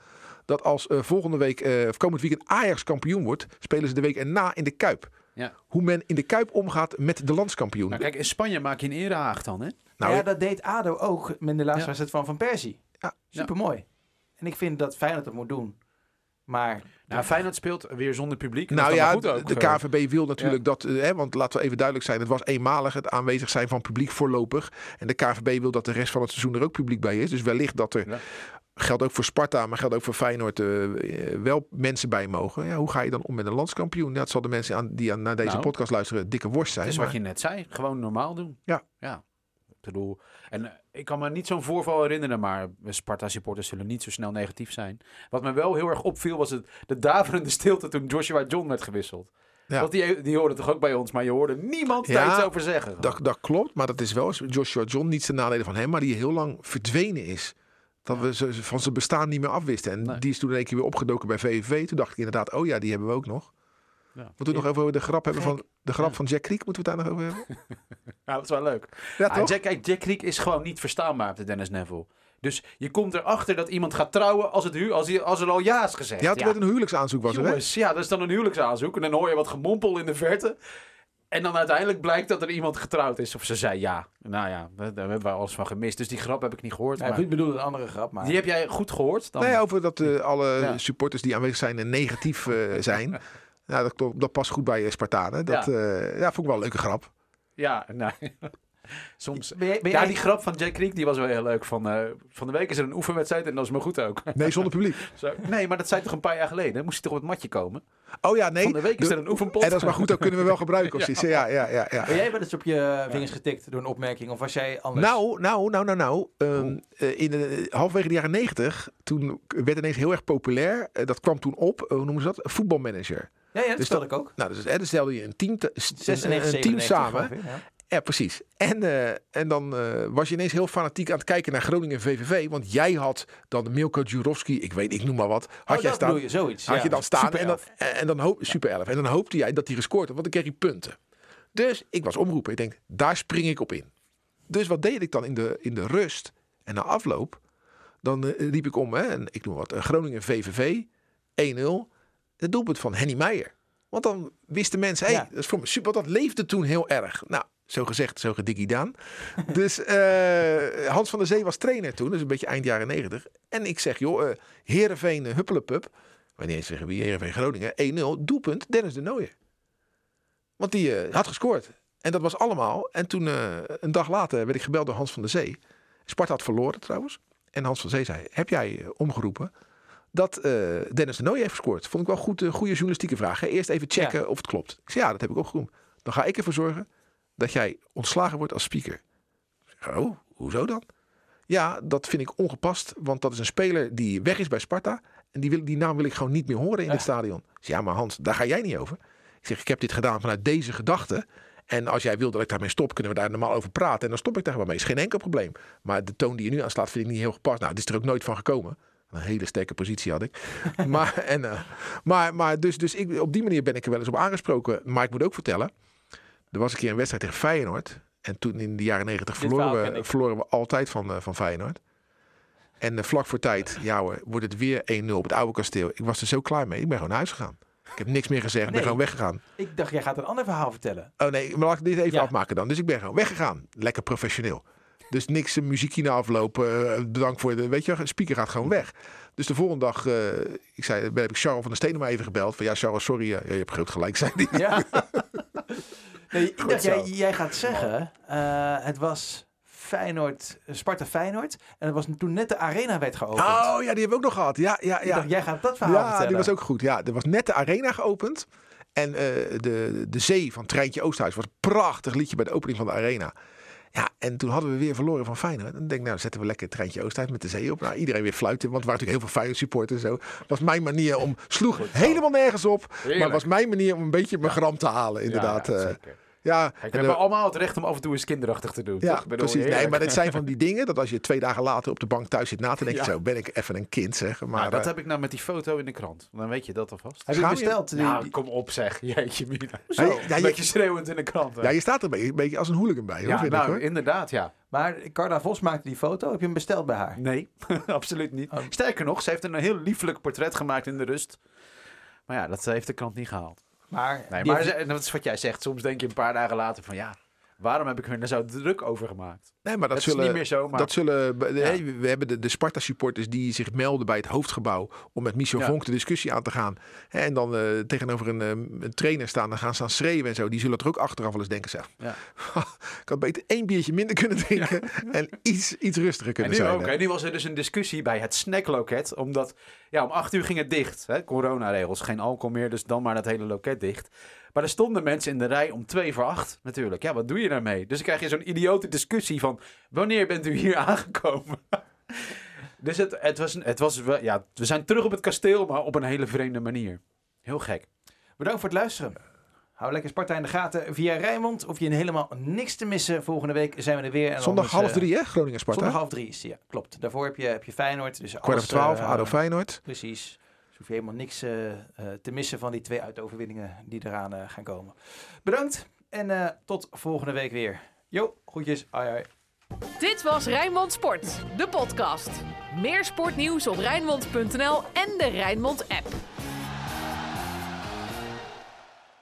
Dat als eh, volgende week, eh, of komend weekend Ajax kampioen wordt. Spelen ze de week erna in de Kuip. Ja. Hoe men in de Kuip omgaat met de landskampioen. Nou, kijk, in Spanje maak je een erehaag dan, hè? Nou, ja, dat deed ADO ook met de laatste Ja. wedstrijd van Van Persie. Ja. Supermooi. En ik vind dat Feyenoord het moet doen. Maar Nou, Feyenoord speelt weer zonder publiek. Nou Dat is ja, goed de ook, eh. KVB wil natuurlijk dat, eh, hè, want laten we even duidelijk zijn, het was eenmalig het aanwezig zijn van publiek voorlopig. En de KVB wil dat de rest van het seizoen er ook publiek bij is. Dus wellicht dat er, Ja. Geldt ook voor Sparta, maar geldt ook voor Feyenoord, eh, wel mensen bij mogen. Ja, hoe ga je dan om met een landskampioen? Het zal de mensen aan, die aan, naar deze Nou, podcast luisteren dikke worst zijn. Het is maar- wat je net zei. Gewoon normaal doen. Ja. Ja. Ik bedoel, en eh, ik kan me niet zo'n voorval herinneren, maar Sparta-supporters zullen niet zo snel negatief zijn. Wat me wel heel erg opviel was het, de daverende stilte toen Joshua John werd gewisseld. Ja. Want die, die hoorde toch ook bij ons, maar je hoorde niemand Ja, daar iets over zeggen. Dat, dat klopt, maar dat is wel Joshua John, niet ten nadele van hem, maar die heel lang verdwenen is. Dat we ze, van zijn bestaan niet meer afwisten. En Nee. die is toen in één keer weer opgedoken bij VVV. Toen dacht ik inderdaad, oh ja, die hebben we ook nog. Ja. Moeten we nog over de grap hebben van de grap Ja. van Jack Creek? Moeten we het daar nog over hebben? Ja, dat is wel leuk. Ja, Ah? Jack, Jack Creek is gewoon niet verstaanbaar op de Dennis Neville. Dus je komt erachter dat iemand gaat trouwen als, het, hu- als, hij, als er al ja is gezegd. Ja, het werd een huwelijksaanzoek was er, hè? Jongens, ja, dat is dan een huwelijksaanzoek. En dan hoor je wat gemompel in de verte. En dan uiteindelijk blijkt dat er iemand getrouwd is. Of ze zei ja. Nou ja, daar hebben we alles van gemist. Dus die grap heb ik niet gehoord. nou, maar ik bedoel een andere grap. Maar die heb jij goed gehoord. Dan... Nee, over dat eh, alle Ja. supporters die aanwezig zijn negatief eh, zijn. Nou, dat, dat past goed bij eh, Spartanen. Dat Ja. ja. ja, vond ik wel een leuke grap. Ja, nee. Soms... ben Ja, die grap van Jack Creek die was wel heel leuk. Van, eh, van de week is er een oefenwedstrijd en dat is maar goed ook. Nee, zonder publiek. Zo. Nee, maar dat zei toch een paar jaar geleden? Moest hij toch op het matje komen? Oh ja, nee. van de week is de- er een oefenpot. En dat is maar goed, dat kunnen we wel gebruiken. Of zoiets. ja, ja, ja, ja. ben jij wel eens op je vingers getikt door een opmerking? Of was jij anders? Nou, nou, nou, nou, nou. Ehm, eh, in de, halverwege de jaren negentig, toen werd ineens heel erg populair. eh, dat kwam toen op, eh, hoe noemen ze dat? Voetbalmanager. ja, ja, dat dus stelde ik ook. Nou, dus, hè, dan stelde je een team, te- een, 96, een team 97 samen. ja. Ja, precies. En, eh, en dan eh, was je ineens heel fanatiek aan het kijken naar Groningen VVV. Want jij had dan Milko Jurovski, ik weet, ik noem maar wat. Had Oh, jij staan. je, zoiets. Had ja. je dan staan en dan, en dan hoop, super 11. En dan hoopte jij dat hij gescoord had, want dan kreeg hij punten. Dus ik was omroepen. Ik denk, daar spring ik op in. Dus wat deed ik dan in de, in de rust en na afloop? Dan eh, riep ik om, hè, en ik noem wat, Groningen VVV 1-0. Het doelpunt van Henny Meijer. Want dan wisten mensen, hé, Ja. hey, dat is voor me super. Want dat leefde toen heel erg. Nou, zo gezegd, zo gedikkie gedaan. dus eh, Hans van der Zee was trainer toen, dus een beetje eind jaren 90. En ik zeg, joh, eh Heerenveen, uh, Huppelepup. Wanneer eens zeggen wie, Heerenveen Groningen, 1-0. Doelpunt, Dennis de Nooijer. Want die eh, had gescoord. En dat was allemaal. En toen, eh, een dag later, werd ik gebeld door Hans van der Zee. Sparta had verloren trouwens. En Hans van Zee zei, heb jij eh, omgeroepen dat eh, Dennis de Nooijer heeft gescoord? Vond ik wel goed, goede journalistieke vraag. Hè? Eerst even checken of het klopt. Ik zei, ja, dat heb ik ook gedaan. Dan ga ik ervoor zorgen dat jij ontslagen wordt als speaker. Oh, hoezo dan? Ja, dat vind ik ongepast, want dat is een speler die weg is bij Sparta. En die, wil, die naam wil ik gewoon niet meer horen in Ja. het stadion. Zeg, ja, maar Hans, daar ga jij niet over. Ik zeg, ik heb dit gedaan vanuit deze gedachte. En als jij wil dat ik daarmee stop, kunnen we daar normaal over praten. En dan stop ik daar wel mee. Is geen enkel probleem. Maar de toon die je nu aanslaat, vind ik niet heel gepast. Nou, dit is er ook nooit van gekomen. Een hele sterke positie had ik. maar en, eh, maar, maar dus, dus ik, op die manier ben ik er wel eens op aangesproken. Maar ik moet ook vertellen. Er was een keer een wedstrijd tegen Feyenoord. En toen in de jaren negentig verloren we, verloren we altijd van, eh, van Feyenoord. En eh, vlak voor tijd, ja hoor, wordt het weer 1-0 op het oude kasteel. Ik was er zo klaar mee. Ik ben gewoon naar huis gegaan. Ik heb niks meer gezegd. Ik ben gewoon weggegaan. Ik dacht, jij gaat een ander verhaal vertellen. Oh nee, maar laat ik dit even Ja. afmaken dan. Dus ik ben gewoon weggegaan. Lekker professioneel. Dus niks eh, muziekje na aflopen. bedankt voor de, weet je, wel, speaker gaat gewoon weg. Dus de volgende dag, eh, ik zei, ben heb ik Charles van der Stenen maar even gebeld. Van ja, Charles, sorry, je hebt groot gelijk, zei hij. Ja. nee, ik dacht, zo. jij, jij gaat zeggen, eh, het was Feyenoord, Sparta Feyenoord. En het was toen net de arena werd geopend. Oh ja, die hebben we ook nog gehad. Ja, ja, ja. dacht, jij gaat dat verhaal Ja, vertellen. die was ook goed. Ja, er was net de arena geopend. En eh, de, de zee van Treintje Oosthuis was een prachtig liedje bij de opening van de arena. Ja, en toen hadden we weer verloren van Feyenoord. En dan denk ik, nou, zetten we lekker Treintje Oosthuis met de zee op. Nou, iedereen weer fluiten, want er waren natuurlijk heel veel Feyenoord supporters en zo. was mijn manier om, sloeg helemaal nergens op. Maar het was mijn manier om een beetje mijn gram te halen, inderdaad. Ja, Ja, zeker. Ja. Kijk, we en, hebben allemaal het recht om af en toe eens kinderachtig te doen. ja, toch? Ik bedoel, precies. Nee, maar het zijn van die dingen dat als je twee dagen later op de bank thuis zit na te denken, Ja. zo ben ik even een kind zeg. Maar Nou, dat eh, heb ik nou met die foto in de krant. Dan weet je dat alvast. Heb je besteld? Die- Nou, kom op zeg. Jeetje mina. Hey, ja, een je- beetje schreeuwend in de krant. hè. ja, je staat er een beetje, als een hooligan bij, hoor, Ja, vind ik, nou, hoor. inderdaad, ja. Maar Carla Vos maakte die foto. Heb je hem besteld bij haar? Nee, absoluut niet. Oh. Sterker nog, ze heeft een heel lieflijk portret gemaakt in de rust. Maar ja, dat heeft de krant niet gehaald. Maar, Nee, maar dat is wat jij zegt. Soms denk je een paar dagen later van ja, waarom heb ik er nou zo druk over gemaakt? Nee, maar dat, Dat, zullen, is niet meer zo, maar dat zullen Ja. we hebben de, de Sparta-supporters die zich melden bij het hoofdgebouw om met Michel Ja. Vonk de discussie aan te gaan. En dan eh, tegenover een, eh, een trainer staan, dan gaan staan schreeuwen en zo. Die zullen er ook achteraf wel eens denken, zeg, Ja. ik had beter één biertje minder kunnen drinken en iets, iets rustiger En kunnen nu zijn. ook. hè. En nu was er dus een discussie bij het snackloket. Omdat, ja, om acht uur ging het dicht. Hè? Coronaregels, geen alcohol meer, dus dan maar dat hele loket dicht. Maar er stonden mensen in de rij om twee voor acht natuurlijk. Ja, wat doe je daarmee? Dus dan krijg je zo'n idiote discussie van... Wanneer bent u hier aangekomen? dus het, het was, het was wel... Ja, we zijn terug op het kasteel, maar op een hele vreemde manier. Heel gek. Bedankt voor het luisteren. Hou lekker Sparta in de gaten via Rijnmond. Of je helemaal niks te missen. Volgende week zijn we er weer. En Zondag half eh, drie, hè? Groningen-Sparta. Zondag half drie is het, ja. Klopt. Daarvoor heb je, heb je Feyenoord. Dus Kwart over twaalf, eh, ADO Feyenoord. Precies. Hoef je helemaal niks eh, eh, te missen van die twee uitoverwinningen die eraan eh, gaan komen. Bedankt en tot volgende week weer. Jo, groetjes. Hoi hoi. Dit was Rijnmond Sport, de podcast. Meer sportnieuws op Rijnmond.nl en de Rijnmond app.